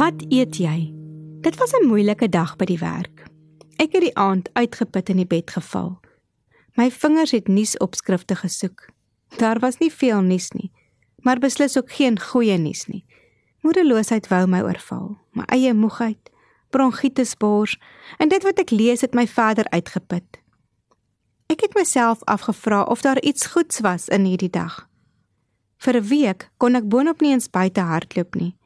Wat eet jy? Dit was 'n moeilike dag by die werk. Ek het die aand uitgeput in die bed geval. My vingers het nuusopskrifte gesoek. Daar was nie veel nuus nie, maar beslis ook geen goeie nuus nie. Moedeloosheid wou my oorval, my eie moegheid, bronkietes bors en dit wat ek lees het my verder uitgeput. Ek het myself afgevra of daar iets goeds was in hierdie dag. Vir 'n week kon ek boonop nie eens buite hardloop nie.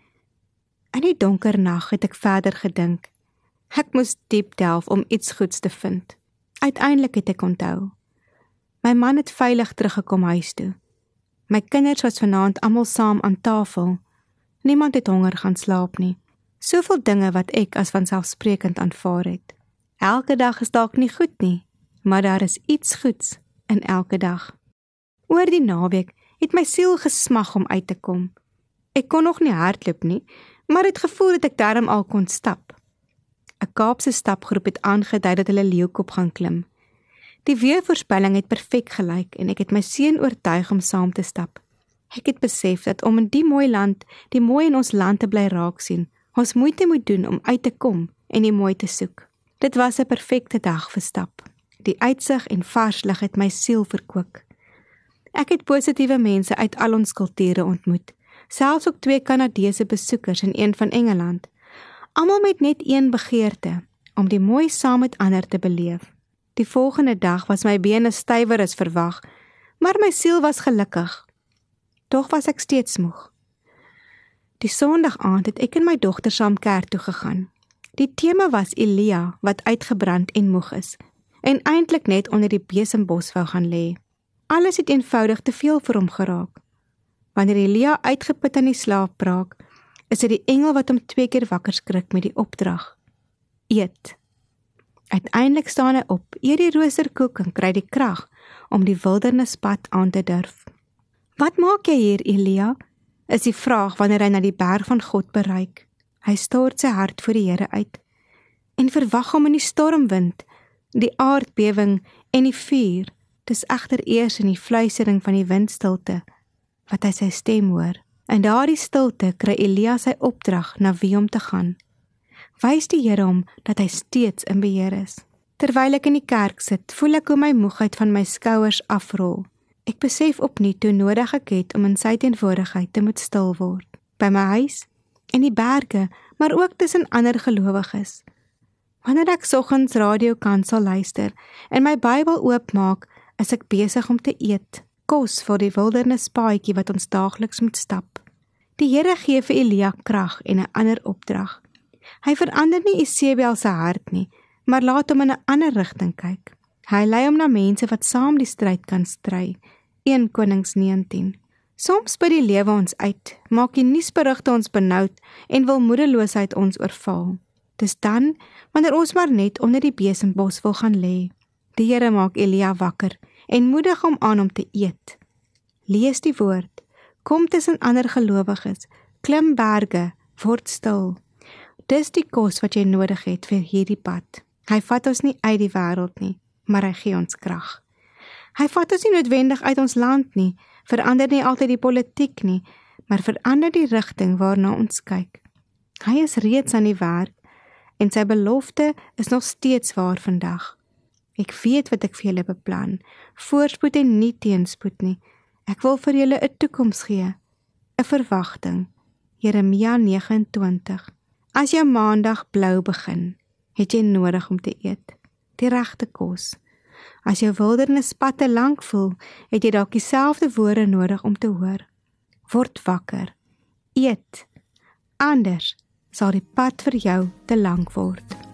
In die donker nag het ek verder gedink. Ek moes diep delf om iets goeds te vind. Uiteindelik het ek onthou. My man het veilig teruggekom huis toe. My kinders was vanaand almal saam aan tafel. Niemand het honger gaan slaap nie. Soveel dinge wat ek as vanselfsprekend aanvaar het. Elke dag is dalk nie goed nie, maar daar is iets goeds in elke dag. Oor die naweek het my siel gesmag om uit te kom. Ek kon nog nie hardloop nie, maar het gevoel dat ek darm al kon stap. 'n Kaapse stapgroep het aangedui dat hulle leeukop gaan klim. Die weervoorspelling het perfek gelyk en ek het my seun oortuig om saam te stap. Ek het besef dat om in die mooi land, die mooi in ons land te bly raak sien, ons moeite moet doen om uit te kom en die mooi te soek. Dit was 'n perfekte dag vir stap. Die uitsig en vars lig het my siel verkoop. Ek het positiewe mense uit al ons kulture ontmoet selfs ook twee Kanadese besoekers en een van Engeland. Almal met net een begeerte om die mooi saam met ander te beleef. Die volgende dag was my bene stywer as verwag, maar my siel was gelukkig. Tog was ek steeds moeg. Die Sondag aand het ek en my dogter saam kerk toe gegaan. Die tema was Elia wat uitgebrand en moeg is en eintlik net onder die besembos wou gaan lê. Alles het eenvoudig te veel vir hom geraak. Wanneer Elia uitgeput aan die slaap braak, is dit die engel wat hom twee keer wakker skrik met die opdrag: Eet. Uiteindelik staan hy op, eet die roosterkoek en kry die krag om die wildernispad aan te durf. "Wat maak jy hier, Elia?" is die vraag wanneer hy na die berg van God bereik. Hy stort sy hart voor die Here uit en verwag hom in die stormwind, die aardbewing en die vuur. Dis egter eers in die fluistering van die windstilte wat hy sy stem hoor. In daardie stilte kry Elia sy opdrag na wie om te gaan. Wys die Here hom dat hy steeds in beheer is. Terwyl ek in die kerk sit, voel ek hoe my moegheid van my skouers afrol. Ek besef opnuut hoe nodig ek het om in sy teenwoordigheid te moet stil word. By my huis, in die berge, maar ook tussen ander gelowiges. Wanneer ek soggens radio kan sal luister en my Bybel oopmaak, is ek besig om te eet kos vir die wildernispaadjie wat ons daagliks moet stap. Die Here gee vir Elia krag en 'n ander opdrag. Hy verander nie Isebel se hart nie, maar laat hom in 'n ander rigting kyk. Hy lei hom na mense wat saam die stryd kan stry. 1 Konings 19. Soms by die lewe ons uit, maak die nuusberigte ons benoud en wil moedeloosheid ons oorval. Dis dan wanneer ons maar net onder die besembos wil gaan lê. Die Here maak Elia wakker en moedig hom aan om te eet. Lees die woord, kom tussen ander gelowiges, klim berge, word stil. Dis die kos wat jy nodig het vir hierdie pad. Hy vat ons nie uit die wêreld nie, maar hy gee ons krag. Hy vat ons nie noodwendig uit ons land nie, verander nie altyd die politiek nie, maar verander die rigting waarna ons kyk. Hy is reeds aan die werk en sy belofte is nog steeds waar vandag. Ek weet wat ek vir julle beplan. Voorspoed en nie teenspoed nie. Ek wil vir julle 'n toekoms gee, 'n verwagting. Jeremia 29. As jou maandag blou begin, het jy nodig om te eet, die regte kos. As jou wildernispad te lank voel, het jy dalk dieselfde woorde nodig om te hoor. Word wakker. Eet. Anders sal die pad vir jou te lank word.